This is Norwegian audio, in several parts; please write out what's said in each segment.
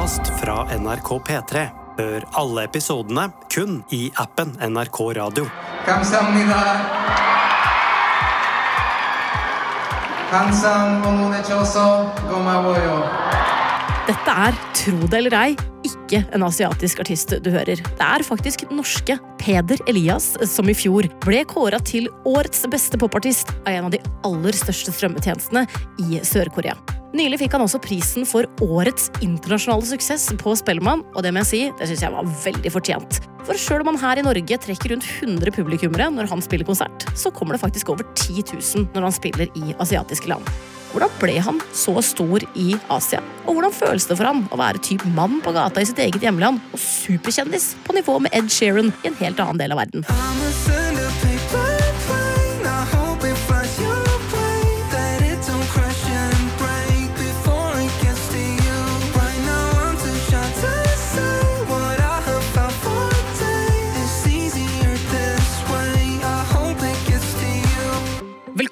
podkast fra NRK P3. Hør alle episodene kun i appen NRK Radio. Dette er, tro det eller ei, ikke en asiatisk artist du hører. Det er faktisk norske Peder Elias som i fjor ble kåra til årets beste popartist av en av de aller største strømmetjenestene i Sør-Korea. Nylig fikk han også prisen for årets internasjonale suksess på Spellemann, og det må jeg si, det syns jeg var veldig fortjent. For sjøl om han her i Norge trekker rundt 100 publikummere når han spiller konsert, så kommer det faktisk over 10 000 når han spiller i asiatiske land. Hvordan ble han så stor i Asia? Og hvordan føles det for han å være typ mann på gata i sitt eget hjemland og superkjendis på nivå med Ed Sheeran i en helt annen del av verden?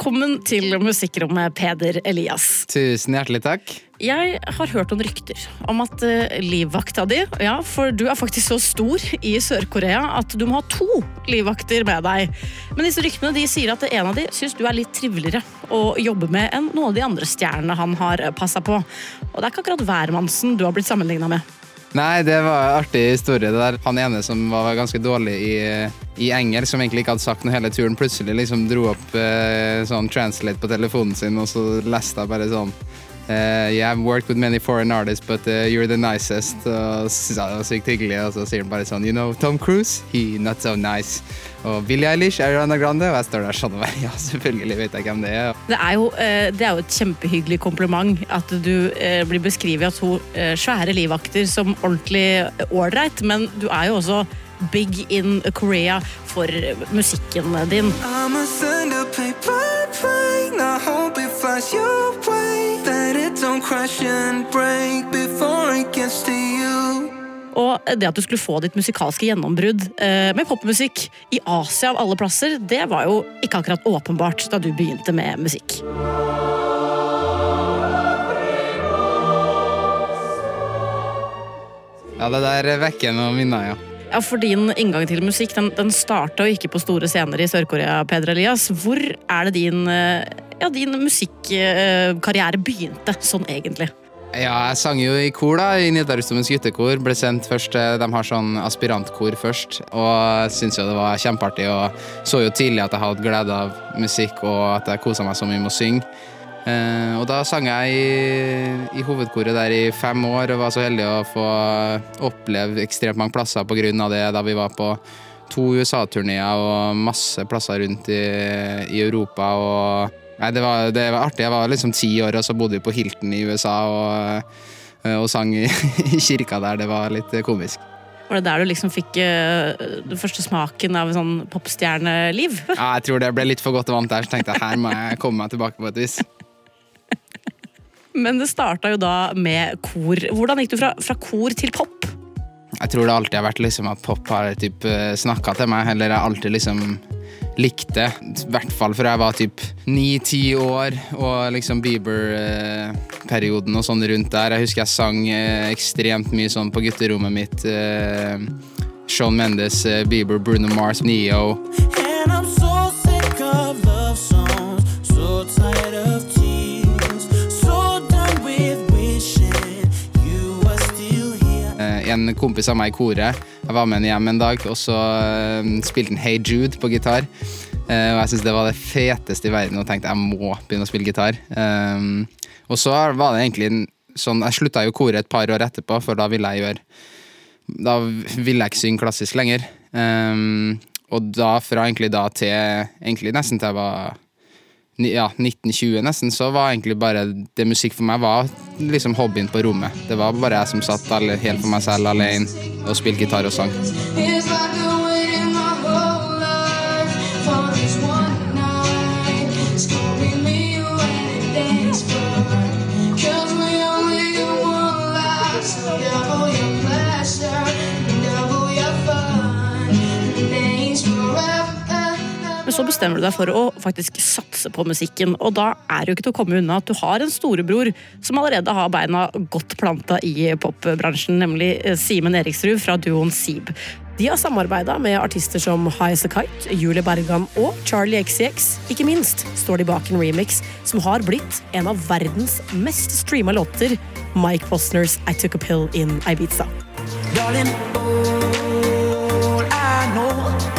Velkommen til Musikkrommet, Peder Elias. Tusen hjertelig takk. Jeg har hørt noen rykter om at uh, livvakta di Ja, for du er faktisk så stor i Sør-Korea at du må ha to livvakter med deg. Men disse ryktene de sier at en av de syns du er litt triveligere å jobbe med enn noen av de andre stjernene han har passa på. Og det er ikke akkurat hvermannsen du har blitt sammenligna med. Nei, det var en artig historie. det der. Han ene som var ganske dårlig i, i engelsk, som egentlig ikke hadde sagt noe hele turen, plutselig liksom dro opp eh, sånn translate på telefonen sin, og så leste jeg bare sånn eh, Yeah, I've worked with many foreign artists, but uh, you're the nicest. Og var sykt hyggelig, og så sier han bare sånn You know Tom Cruise? He not so nice. Og Billie Eilish, Ariana Grande, og jeg står der sånn og bare Ja, selvfølgelig vet jeg hvem det er. Det er jo, eh, det er jo et kjempehyggelig kompliment at du eh, blir beskrevet av to svære livvakter som ordentlig ålreit, men du er jo også big in Korea for musikken din. A. Og det at du skulle få ditt musikalske gjennombrudd eh, med popmusikk i Asia av alle plasser, det var jo ikke akkurat åpenbart da du begynte med musikk. Ja, det der vekker noen minner, ja. Ja, For din inngang til musikk den, den starta jo ikke på store scener i Sør-Korea, Peder Elias. Hvor er det din, eh, ja, din musikkarriere begynte, sånn egentlig? Ja, jeg sang jo i kor da, i Nidarosdomens guttekor. Ble sendt først, eh, De har sånn aspirantkor først, og syntes jo det var kjempeartig. Og så jo tidlig at jeg hadde glede av musikk, og at jeg kosa meg så mye med å synge. Eh, og da sang jeg i, i hovedkoret der i fem år, og var så heldig å få oppleve ekstremt mange plasser på grunn av det da vi var på to USA-turneer og masse plasser rundt i, i Europa. og Nei, det var, det var artig. Jeg var liksom ti år, og så bodde vi på Hilton i USA og, og sang i, i kirka der. Det var litt komisk. Var det der du liksom fikk uh, den første smaken av sånn popstjerneliv? Ja, jeg tror det ble litt for godt vant der, så tenkte jeg her må jeg komme meg tilbake på et vis. Men det starta jo da med kor. Hvordan gikk du fra, fra kor til pop? Jeg tror det alltid har vært liksom at pop har typ snakka til meg, eller jeg alltid liksom likte. I hvert fall fra jeg var typ ni-ti år, og liksom Bieber-perioden og sånn rundt der. Jeg husker jeg sang eh, ekstremt mye sånn på gutterommet mitt. Sean Shawn Mendes, eh, Bieber, Bruno Mars, Neo. And I'm En kompis av meg i koret. Jeg var med henne hjem en dag, og så eh, spilte han Hey Jude på gitar. Eh, og jeg syntes det var det feteste i verden, og tenkte jeg må begynne å spille gitar. Um, og så var det egentlig sånn Jeg slutta jo koret et par år etterpå, for da ville jeg gjøre Da ville jeg ikke synge klassisk lenger. Og da, fra egentlig da til egentlig nesten til jeg var ja, 1920 nesten, så var egentlig bare det musikk for meg var liksom hobbyen på rommet. Det var bare jeg som satt helt for meg selv alene og spilte gitar og sang. Så bestemmer du deg for å faktisk satse på musikken. Og da er det jo ikke til å komme unna at du har en storebror som allerede har beina godt planta i popbransjen, nemlig eh, Simen Eriksrud fra duoen Seeb. De har samarbeida med artister som High As A Kite, Julie Bergan og Charlie XCX. Ikke minst står de bak en remix som har blitt en av verdens mest streama låter, Mike Posners I Took A Pill in Ibiza. Darling, all I know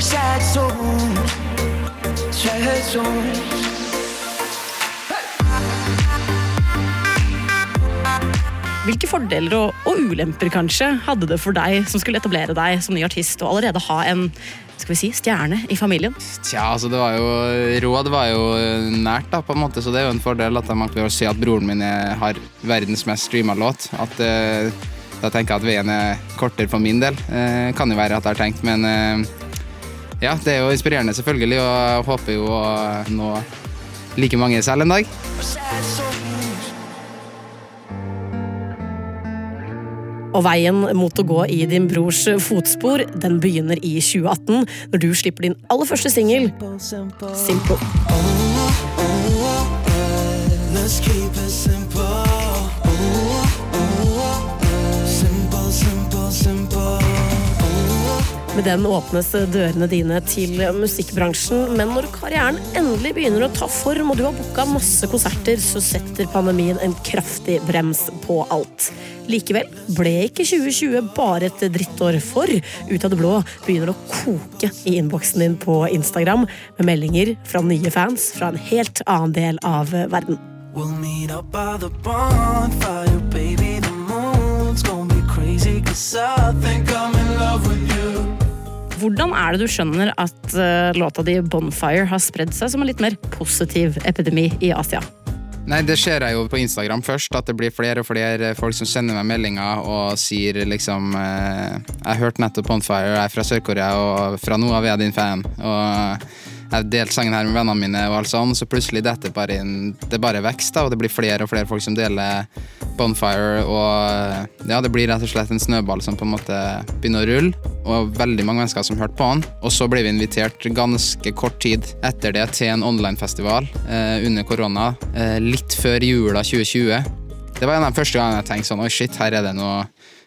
songs, sad songs. Hvilke fordeler og, og ulemper kanskje hadde det for deg som skulle etablere deg som ny artist og allerede ha en skal vi si, stjerne i familien? Tja, altså det var jo Råd var jo nært, da, på en måte, så det er jo en fordel at man kan si at broren min er, har verdens mest streama låt. At uh, Da tenker jeg at veien er kortere for min del. Uh, kan jo være at jeg har tenkt, men eh, ja, det er jo inspirerende selvfølgelig, og jeg håper jo å nå like mange selv en dag. Og veien mot å gå i din brors fotspor, den begynner i 2018, når du slipper din aller første singel, Simple. Simple. Med den åpnes dørene dine til musikkbransjen, men når karrieren endelig begynner å ta form og du har booka masse konserter, så setter pandemien en kraftig brems på alt. Likevel ble ikke 2020 bare et drittår, for ut av det blå begynner det å koke i innboksen din på Instagram med meldinger fra nye fans fra en helt annen del av verden. We'll meet up by the bonfire, baby. The moon's gonna be crazy, cause I think I'm in love with you. Hvordan er det du skjønner at eh, låta di 'Bonfire' har spredd seg som en litt mer positiv epidemi i Asia? Nei, det ser jeg jo på Instagram først, at det blir flere og flere folk som sender meg meldinger og sier liksom eh, Jeg hørte nettopp Bonfire, jeg er fra Sør-Korea, og fra nå av er jeg din fan. Og jeg har delt sangen her med vennene mine, og alt sånn, så plutselig dette bare inn Det bare vokser, da, og det blir flere og flere folk som deler Bonfire, og ja, det blir rett og slett en snøball som på en måte begynner å rulle, og veldig mange mennesker som hørte på han. Og så ble vi invitert ganske kort tid etter det til en online-festival eh, under korona, eh, litt før jula 2020. Det var en av de første gangene jeg tenkte sånn, oi shit, her er det noe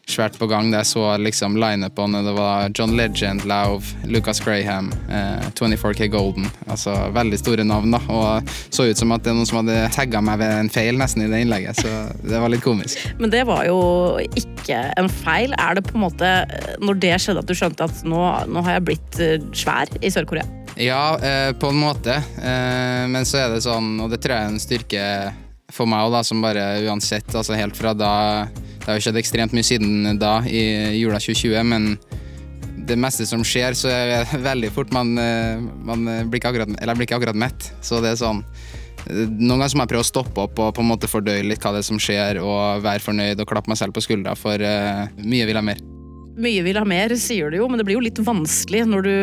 svært på gang. Jeg så liksom line-upen, og det var John Legend, Lauv, Lucas Graham, eh, 24K Golden. Altså veldig store navn, da. Og så ut som at det er noen som hadde tagga meg ved en feil nesten i det innlegget, så det var litt komisk. Men det var jo ikke en feil. Er det på en måte når det skjedde at du skjønte at nå, nå har jeg blitt eh, svær i Sør-Korea? Ja, eh, på en måte. Eh, men så er det sånn, og det tror jeg er en styrke for meg òg, som bare uansett, altså helt fra da Det har jo skjedd ekstremt mye siden da, i jula 2020, men det meste som skjer, så er det veldig fort man, eh, man blir ikke akkurat, eller blir ikke akkurat mett. Så det er sånn Noen ganger må jeg prøve å stoppe opp og på en måte fordøye litt hva det er som skjer, og være fornøyd og klappe meg selv på skuldra, for eh, mye vil jeg mer. Mye vil ha mer, sier du jo, men det blir jo litt vanskelig når du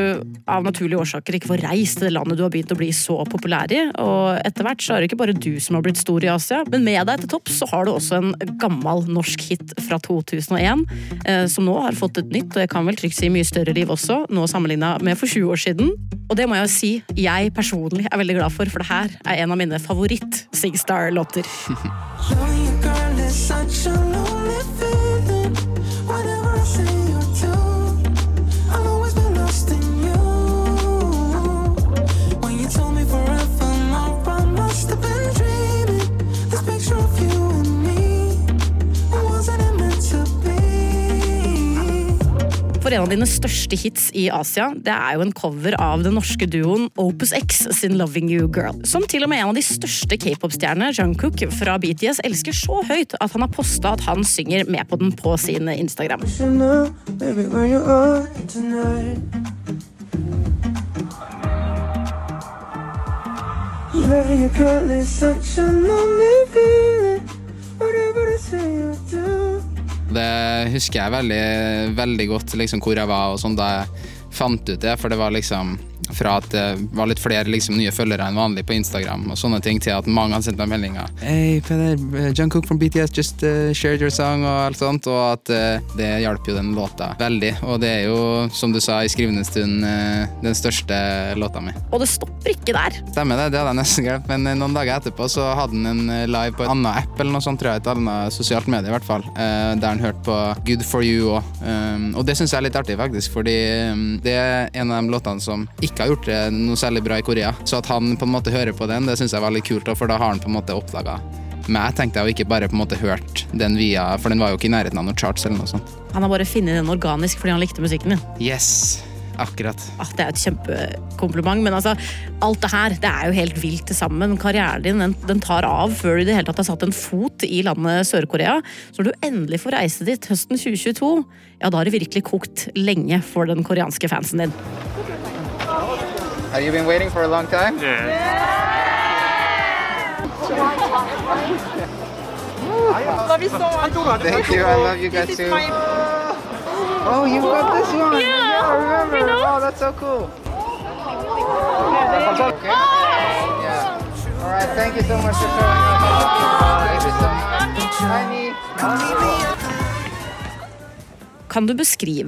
av naturlige årsaker ikke får reist til det landet du har begynt å bli så populær i. Og etter hvert så er det ikke bare du som har blitt stor i Asia, men med deg til topps så har du også en gammel norsk hit fra 2001, eh, som nå har fått et nytt, og jeg kan vel trygt si mye større liv også, nå sammenligna med for 20 år siden. Og det må jeg jo si jeg personlig er veldig glad for, for det her er en av mine favoritt-Sigstar-låter. For en av dine største hits i Asia, det er jo en cover av den norske duoen Opus X sin Loving You Girl. Som til og med en av de største k-pop-stjernene, Jungkook fra BTS, elsker så høyt at han har posta at han synger med på den på sin Instagram. Baby, girl, is such a lonely feeling. Whatever I say you do. Det husker jeg veldig, veldig godt, liksom, hvor jeg var og sånn da jeg fant ut det, for det var liksom fra at det var litt flere liksom, nye følgere enn vanlig på Instagram, og sånne ting, til at mange hadde sendt meg meldinger. Hey, Peder, uh, John Cook from BTS just uh, shared your song, og alt sånt, og at uh, det hjalp jo den låta veldig. Og det er jo, som du sa, i skrivende stund uh, den største låta mi. Og det stopper ikke der. Stemmer det, det hadde jeg nesten glemt, men eh, noen dager etterpå så hadde han en eh, live på en annen app eller noe sånt, tror jeg, et annet sosialt medie i hvert fall, eh, der han hørte på Good For You òg. Um, og det syns jeg er litt artig, faktisk, fordi um, det er en av de låtene som ikke har gjort det noe særlig bra i Korea. Så at han på en måte hører på den, det syns jeg var litt kult, for da har han på en måte oppdaga meg, tenkte jeg, og ikke bare på en måte hørt den via For den var jo ikke i nærheten av noen charts eller noe sånt. Han har bare funnet den organisk fordi han likte musikken din. Yes! Akkurat. Ah, det er et kjempekompliment, men altså, alt det her det er jo helt vilt til sammen. Karrieren din den, den tar av før du i det hele tatt har satt en fot i landet Sør-Korea. Så når du endelig får reise dit høsten 2022, ja da har det virkelig kokt lenge for den koreanske fansen din. Have you been waiting for a long time? Love you so much. Thank you. I love you guys This is too. my Oh, you got this oh, one. Yeah, I remember. you know? Oh, that's so cool. Okay. Yeah. All right. Thank you so much for showing up. Thank you so much. Hi, Neve. Kan du beskrive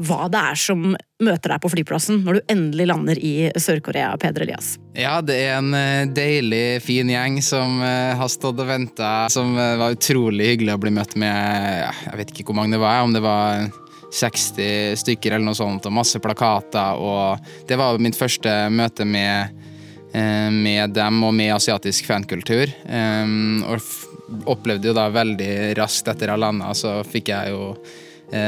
hva det er som møter deg på flyplassen når du endelig lander i Sør-Korea, Peder Elias? Ja, det er en eh, deilig, fin gjeng som eh, har stått og venta. Som eh, var utrolig hyggelig å bli møtt med. Jeg vet ikke hvor mange det var, om det var 60 stykker eller noe sånt, og masse plakater. Og det var mitt første møte med, med dem og med asiatisk fankultur. Um, og opplevde jo da veldig raskt etter å ha landa, så fikk jeg jo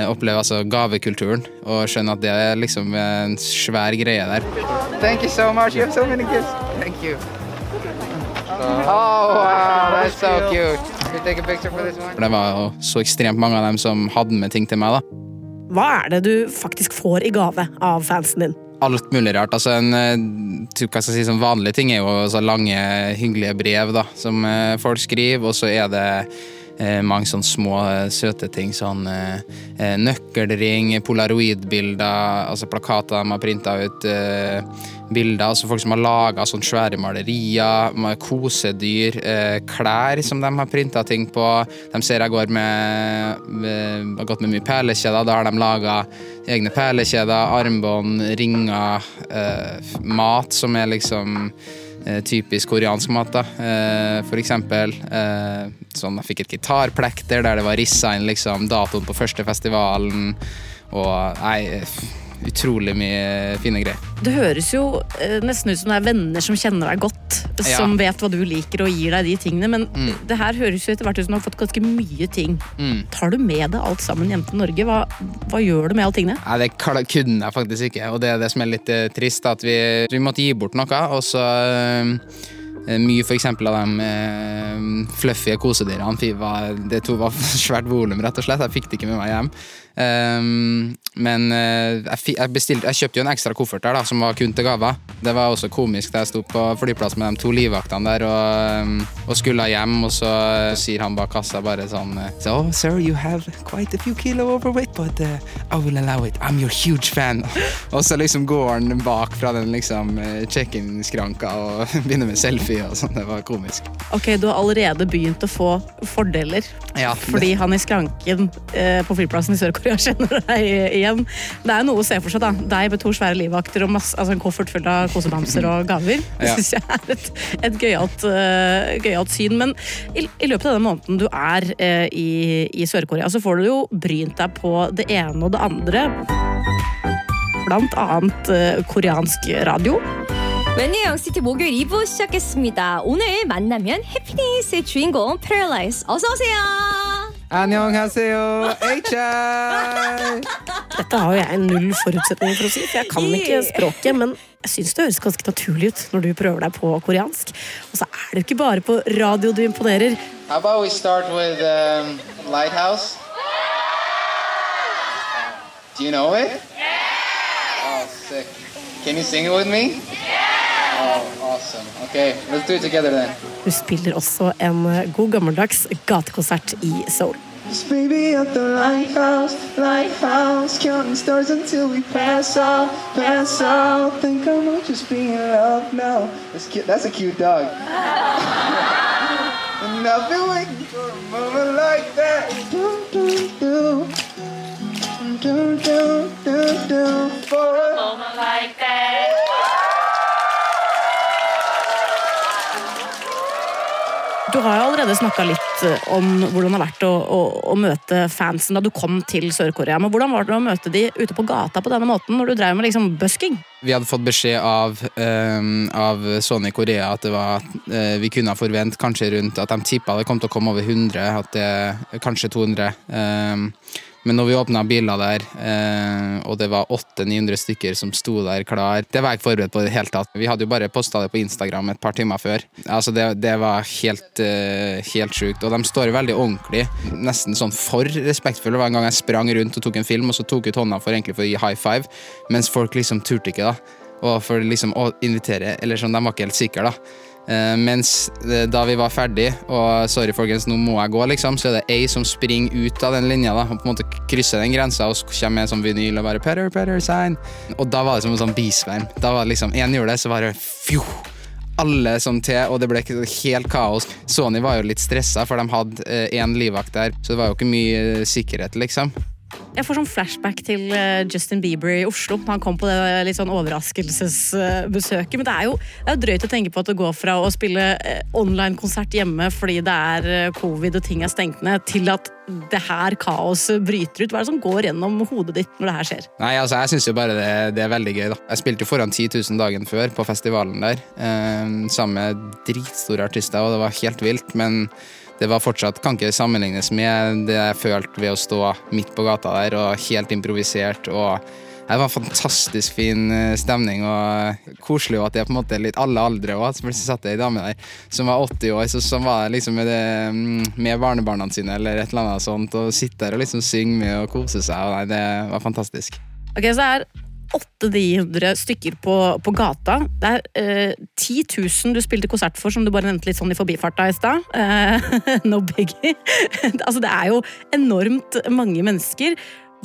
oppleve altså gavekulturen og skjønne at det er liksom en svær greie der. Thank you so much. You have so many gifts. Thank you. Oh, wow, that's so cute. Can you take a picture for this one? Det var jo så ekstremt mange av dem som hadde med ting til meg, da. Hva er det du faktisk får i gave av fansen din? alt mulig rart. Altså en eh, hva skal jeg si, sånn vanlig ting er jo så lange, hyggelige brev da, som eh, folk skriver, og så er det eh, mange sånne små, eh, søte ting. Sånn eh, eh, nøkkelring, polaroidbilder, altså plakater de har printa ut. Eh, bilder, altså folk som har laga sånne svære malerier, kosedyr, eh, klær som de har printa ting på. De ser jeg går med, med har gått med mye perlekjeder. Da har de laga egne perlekjeder, armbånd, ringer, eh, mat som er liksom eh, typisk koreansk mat. da. Eh, for eksempel eh, sånn, jeg fikk et gitarplekter der det var rissa inn liksom, datoen på første festivalen. Og nei, utrolig mye fine greier. Det høres jo eh, nesten ut som det er venner som kjenner deg godt, Ja. som vet hva du liker og gir deg de tingene, men Mm. det her høres jo etter hvert ut som du har fått ganske mye ting. Mm. Tar du med deg alt sammen hjem til Norge? Hva, hva gjør du med alle tingene? Nei, det kunne jeg faktisk ikke, og det er det som er litt eh, trist, at vi, vi måtte gi bort noe, og så eh, mye eksempel av de eh, fluffy kosedyrene, det var svært volum, rett og slett, jeg fikk det ikke med meg hjem. Um, men eh, jeg, jeg, bestilte, jeg kjøpte jo en ekstra koffert der da, som var kun til gaver. Det var også komisk da jeg sto på flyplass med de to livvaktene der og, um, og skulle hjem, og så eh, sier han bak kassa bare sånn eh, So, sir, you have quite a few kilo overweight, but uh, I will allow it. I'm your huge fan. og så liksom går han bak fra den liksom check-in-skranka og begynner med selfie og sånn. Det var komisk. Ok, du har allerede begynt å få fordeler Ja, fordi han i skranken eh, på flyplassen i Sør-Korea kjenner deg igjen. Det er jo noe å se for seg, da. Deg med to svære livvakter og masse, altså en koffert full av kosebamser og gaver. Det Ja. syns jeg er et, et gøyalt, eh, gøyalt syn. Men i, i løpet av den måneden du er eh, i, i Sør-Korea, så får du jo brynt deg på det ene og det andre. Blant annet eh, koreansk radio. 웬뉴 영시티 목요일 2부 시작했습니다. 오늘 만나면 해피니스의 주인공 패럴라이스 어서 오세요. 안녕하세요, HI! Dette har jo jeg null forutsetninger for å si, for jeg kan ikke språket. Men jeg syns det høres ganske naturlig ut når du prøver deg på koreansk. Og så er det jo ikke bare på radio du imponerer. How about we start with um, Lighthouse? Do you know it? Yeah! Oh, sick. Can you sing it with me? Yeah! Oh, Awesome. Okay, let's do it together then. Du spiller også en god gammeldags gatekonsert i Seoul. Baby at the lighthouse, lighthouse, counting stars until we pass out, pass out. Think I might just be in love now. That's cute. That's a cute dog. and I've been waiting for a moment like that. Do, do, do. Do, do, do, do. For a moment like that. Du har jo allerede snakka litt eh, om hvordan det har vært å, å, å møte fansen da du kom til Sør-Korea. Men hvordan var det å møte de ute på gata på denne måten når du drev med liksom busking? Vi hadde fått beskjed av, ehm, av Sony Korea at det var, eh, vi kunne forvente kanskje rundt at de tippa det kom til å komme over 100, at det, kanskje 200. ehm, men når vi åpna biler der, eh, og det var 800-900 stykker som sto der klar Det var jeg ikke forberedt på i det hele tatt. Vi hadde jo bare posta det på Instagram et par timer før. Altså Det, det var helt, eh, helt sjukt. Og de står veldig ordentlig, nesten sånn for respektfulle. Det var en gang jeg sprang rundt og tok en film, og så tok ut hånda for for å gi high five, mens folk liksom turte ikke, da. Og for liksom å invitere Eller sånn, de var ikke helt sikre, da. Eh, mens eh, da vi var ferdig, og sorry folkens, nå må jeg gå, liksom, så er det ei som springer ut av den linja da, og på en måte krysser den grensa og så kommer med sånn vinyl og bare Petter, Petter, sign. Og da var det som en sånn bisverm. Da var det liksom, én gjorde det, så var det fjo. Alle som til, og det ble helt kaos. Sony var jo litt stressa, for de hadde én livvakt der, så det var jo ikke mye eh, sikkerhet, liksom. Jeg får sånn flashback til eh, Justin Bieber i Oslo. Han kom på det litt sånn overraskelsesbesøket. Men det er, jo, det er jo drøyt å tenke på at det går fra å spille eh, online-konsert hjemme fordi det er eh, covid og ting er stengt ned, til at det her kaoset bryter ut. Hva er det som går gjennom hodet ditt når det her skjer? Nei, altså jeg syns jo bare det, det er veldig gøy, da. Jeg spilte jo foran 10 000 dagen før på festivalen der, eh, sammen med dritstore artister, og det var helt vilt. Men det var fortsatt kan ikke sammenlignes med det jeg følte ved å stå midt på gata der, og helt improvisert. og det var fantastisk fin eh, stemning og koselig og at det er på en måte litt alle aldre òg. Plutselig satt det ei dame der som var 80 år, så, som var liksom med, det, mm, med barnebarna sine eller et eller annet sånt, og sitte der og liksom synge med og kose seg. Og nei, det var fantastisk. Ok, så er 800-900 stykker på, på gata. Det er eh, 10 000 du spilte konsert for, som du bare nevnte litt sånn i forbifarta i stad. Eh, no biggie. altså, det er jo enormt mange mennesker.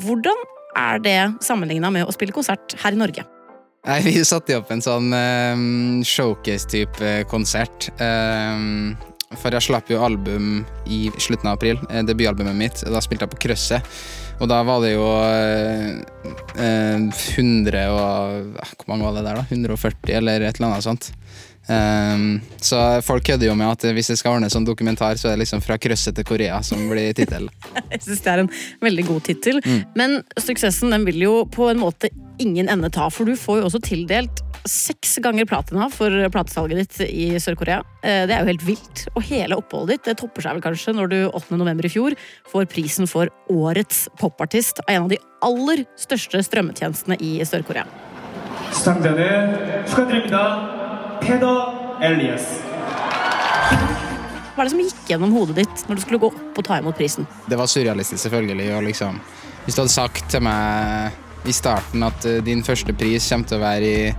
Hvordan er det sammenligna med å spille konsert her i Norge? Nei, Vi satte opp en sånn eh, showcase-type konsert. Eh, for jeg slapp jo album i slutten av april, eh, debutalbumet mitt. Da spilte jeg på Krøsset. Og da var det jo eh, eh, 100 og eh, Hvor mange var det der, da? 140, eller et eller annet sånt. Um, så folk kødder jo med at hvis jeg skal ordne sånn dokumentar, så er det liksom fra krøsset til Korea som blir tittelen. Jeg syns det er en veldig god tittel. Men suksessen den vil jo på en måte ingen ende ta, for du får jo også tildelt seks ganger platina for platesalget ditt i Sør-Korea. Eh, det er jo helt vilt. Og hele oppholdet ditt det topper seg vel kanskje når du 8.11. i fjor får prisen for Årets popartist av en av de aller største strømmetjenestene i Sør-Korea. Hva er det som gikk gjennom hodet ditt når du skulle gå opp og ta imot prisen? Det var surrealistisk, selvfølgelig. og Liksom, hvis du hadde sagt til meg i starten at eh, din første pris kommer til å være i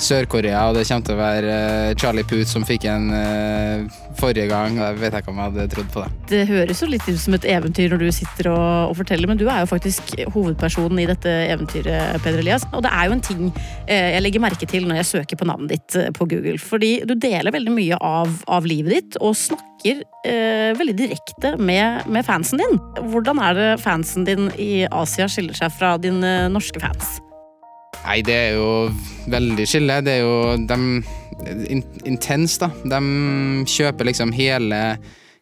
Sør-Korea, og det kommer til å være eh, Charlie Puth som fikk en eh, forrige gang, Jeg vet ikke om jeg hadde trodd på det. Det høres jo litt ut som et eventyr når du sitter og, og forteller, men du er jo faktisk hovedpersonen i dette eventyret, Peder Elias. Og det er jo en ting eh, jeg legger merke til når jeg søker på navnet ditt på Google. Fordi du deler veldig mye av, av livet ditt, og snakker eh, veldig direkte med, med fansen din. Hvordan er det fansen din i Asia skiller seg fra dine norske fans? Nei, det er jo veldig skille. Det er jo de in, Intens, da. De kjøper liksom hele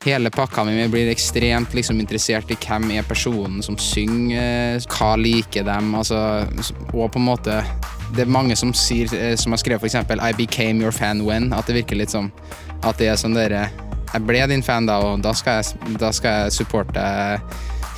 Hele pakka mi blir ekstremt liksom interessert i hvem er personen som synger, hva liker dem, altså, og på en måte Det er mange som sier, eh, som har skrevet eksempel I became your fan when, at det virker litt som at det er sånn dere Jeg ble din fan da, og da skal jeg, da skal jeg supporte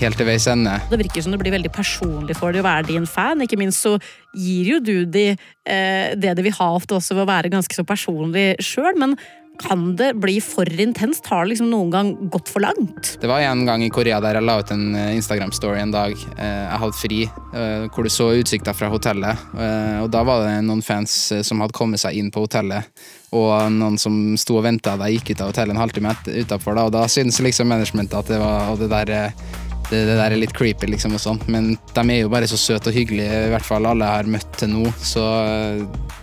helt til veis ende. Det virker som det blir veldig personlig for deg å være din fan. Ikke minst så gir jo du de eh, det de vil ha ofte også ved å være ganske så personlig sjøl. Men kan det bli for intenst? Har det liksom noen gang gått for langt? Det var en gang i Korea der jeg la ut en eh, Instagram-story en dag. Eh, Jeg hadde fri, eh, hvor du så utsikta fra hotellet. Eh, Og da var det noen fans som hadde kommet seg inn på hotellet. Og noen som sto og venta da jeg gikk ut av hotellet en halvtime utafor. Og da syntes liksom managementet at det var og det der det, der er litt creepy, liksom, og sånn. Men de er jo bare så søte og hyggelige, i hvert fall alle jeg har møtt til nå. Så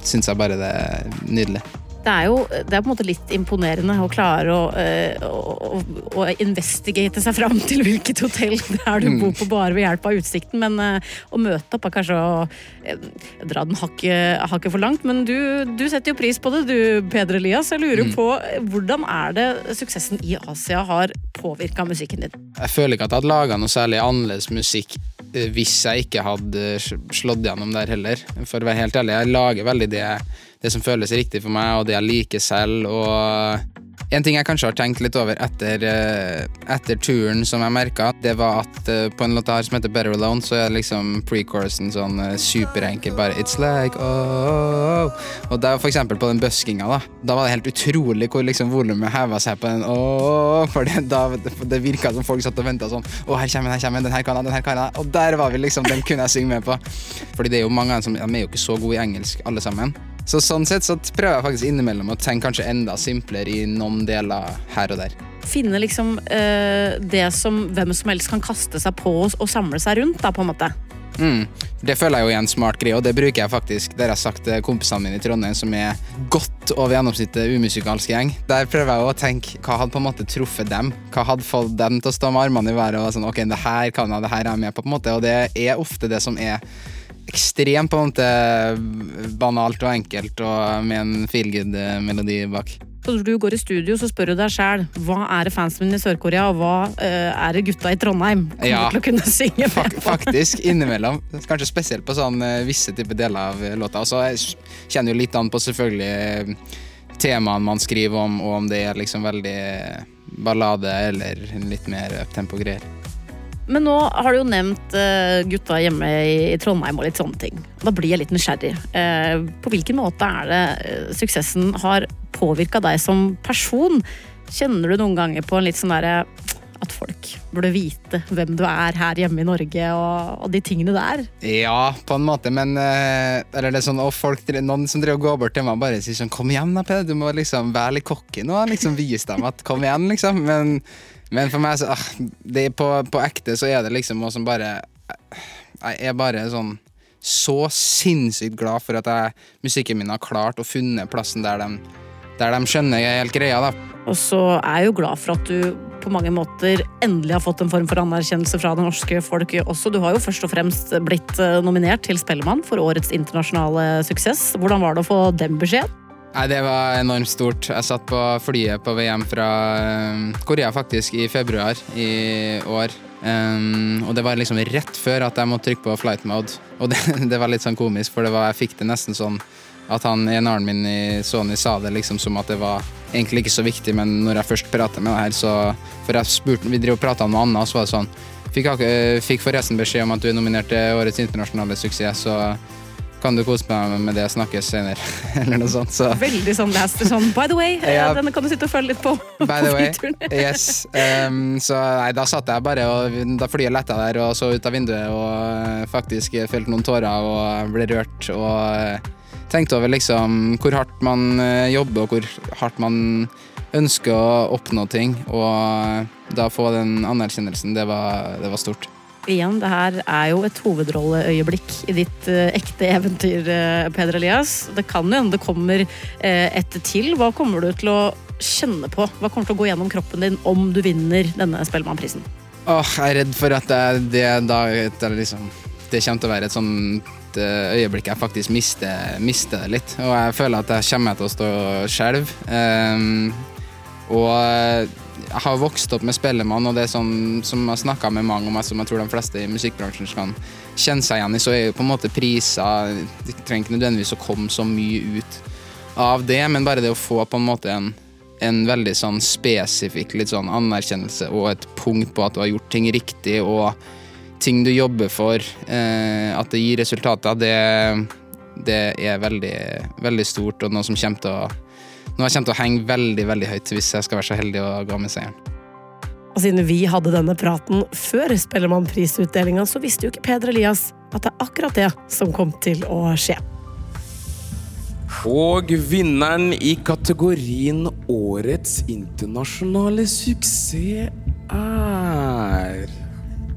syns jeg bare det er nydelig. Det er jo det er på en måte litt imponerende å klare å, eh, å, å, å investigate seg fram til hvilket hotell det er du bor på bare ved hjelp av utsikten. Men eh, å møte opp er kanskje å eh, dra den hakket hakke for langt. Men du, du setter jo pris på det, du Peder Elias. Jeg lurer på eh, hvordan er det suksessen i Asia har påvirka musikken din? Jeg føler ikke at jeg hadde laga noe særlig annerledes musikk hvis jeg ikke hadde slått gjennom der heller. For å være helt ærlig, jeg lager veldig det, det som føles riktig for meg, og det jeg liker selv. Og en ting jeg kanskje har tenkt litt over etter, eh, etter turen som jeg merka, det var at eh, på en låt her som heter Better Alone, så er liksom pre-chorusen sånn eh, superenkel, bare It's like oh, oh, oh. Og det er for eksempel på den buskinga, da. Da var det helt utrolig hvor liksom volumet heva seg på den oh, oh, oh, For det, da, det virka som folk satt og venta sånn Å, her kommer den, her kommer den her kan jeg, den her kan jeg. Og der var vi, liksom. Den kunne jeg synge med på. Fordi det er jo mange av dem som de er jo ikke så gode i engelsk, alle sammen. Så sånn sett så prøver jeg faktisk innimellom å tenke kanskje enda simplere i noen deler her og der. Finne liksom øh, det som hvem som helst kan kaste seg på og, og samle seg rundt, da, på en måte. Mm. Det føler jeg jo er en smart greie, og det bruker jeg faktisk. Det har jeg sagt til kompisene mine i Trondheim, som er godt over gjennomsnittet umusikalsk gjeng. Der prøver jeg å tenke hva hadde på en måte truffet dem. Hva hadde fått dem til å stå med armene i været og sånn, ok, det her kan jeg, det her er jeg med på, på en måte. Og det er ofte det som er ekstremt på en måte banalt og enkelt, og med en feelgood-melodi bak. Så når du går i studio, så spør du deg sjæl hva er det fansen min i Sør-Korea, og hva uh, er det gutta i Trondheim kommer Ja. til å kunne synge Fak med på? faktisk, innimellom. Kanskje spesielt på sånn eh, visse typer deler av eh, låta. Og så kjenner jo litt an på selvfølgelig temaene man skriver om, og om det er liksom veldig ballade eller litt mer uptempo-greier. Men nå har du jo nevnt eh, gutta hjemme i, Trondheim og litt sånne ting. Da blir jeg litt nysgjerrig. Eh, på hvilken måte er det eh, suksessen har påvirka deg som person? Kjenner du noen ganger på en litt sånn derre at folk burde vite hvem du er her hjemme i Norge, og, og de tingene der? Ja, på en måte, men Eller det er sånn, og folk, noen som driver og går bort til meg bare sier sånn Kom igjen, da, Peder. Du må liksom være litt cocky nå. Liksom Vise dem at kom igjen, liksom. Men, men for meg, så ah, det på, på ekte, så er det liksom noe som bare Jeg er bare sånn så sinnssykt glad for at jeg, musikken min har klart å funnet plassen der de, der de skjønner helt greia. da. Og så er jeg jo glad for at du på mange måter endelig har fått en form for anerkjennelse fra det norske folket også. Du har jo først og fremst blitt eh, nominert til Spellemann for årets internasjonale suksess. Hvordan var det å få den beskjeden? Nei, Det var enormt stort. Jeg satt på flyet på hjem fra eh, Korea faktisk i februar i år. Um, og det var liksom rett før at jeg måtte trykke på flight mode. Og det, det var litt sånn komisk, for var, jeg fikk det nesten sånn at han eneren min i Sony sa det liksom som at det var egentlig ikke så viktig, men når jeg først prata med det her, så For jeg spurte, vi driver og prata om noe annet, og så var det sånn Fikk, fikk forresten beskjed om at du er nominert til årets internasjonale suksess, så kan du kose meg med det, snakkes senere, eller noe sånt. Så Veldig sånn laster sånn By the way, eh, Ja. denne kan du sitte og følge litt på. By the way, yes. Um, så nei, da satt jeg bare og da flyet letta der og så ut av vinduet og eh, faktisk felte noen tårer og ble rørt og eh, tenkte over liksom hvor hardt man jobber og hvor hardt man ønsker å oppnå ting. Og da få den anerkjennelsen, det var, det var stort. Igjen, det her er jo et hovedrolleøyeblikk i ditt eh, ekte eventyr, eh, Peder Elias. Det kan jo hende det kommer eh, et til. Hva kommer du til å kjenne på? Hva kommer til å gå gjennom kroppen din om du vinner denne Spellemannprisen? Åh, jeg er redd for at det, det, da, det, liksom, det kommer til å være et sånt øyeblikk jeg faktisk mister, mister det litt. Og jeg føler at jeg kommer til å stå og. Ehm, og eh, jeg har vokst opp med Spellemann, og det er sånn som jeg har snakka med mange om, som jeg tror de fleste i musikkbransjen kan kjenne seg igjen i, så er jo på en måte priser Det trenger ikke nødvendigvis å komme så mye ut av det, men bare det å få på en måte en en veldig sånn spesifikk litt sånn anerkjennelse og et punkt på at du har gjort ting riktig og ting du jobber for, eh, at det gir resultater, det, det er veldig, veldig stort og noe som kommer til å noe jeg kommer til å henge veldig veldig høyt hvis jeg skal være så heldig å gå med seieren. Og siden vi hadde denne praten før Spellemannprisutdelinga, så visste jo ikke Peder Elias at det er akkurat det som kom til å skje. Og vinneren i kategorien Årets internasjonale suksess er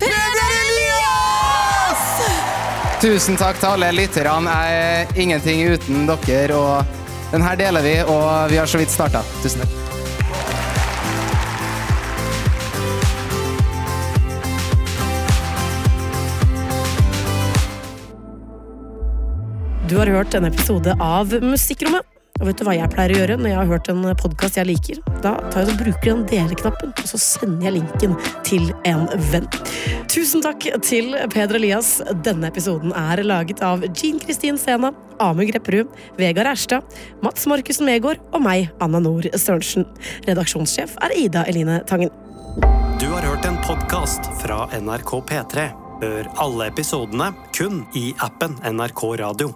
Peder Elias! Tusen takk til alle lytterne. Jeg er ingenting uten dere. og den her deler vi, og vi har så vidt starta. Tusen takk. Du har hørt en episode av Musikkrommet. Og vet du hva jeg pleier å gjøre når jeg har hørt en podkast jeg liker? Da tar jeg og bruker den deleknappen, og så sender jeg linken til en venn. Tusen takk til Peder Elias. Denne episoden er laget av Jean Kristin Sena, Amund Grepperud, Vegard Erstad, Mats Markussen Megård og meg, Anna Nord Sørensen. Redaksjonssjef er Ida Eline Tangen. Du har hørt en podkast fra NRK P3. Hør alle episodene kun i appen NRK Radio.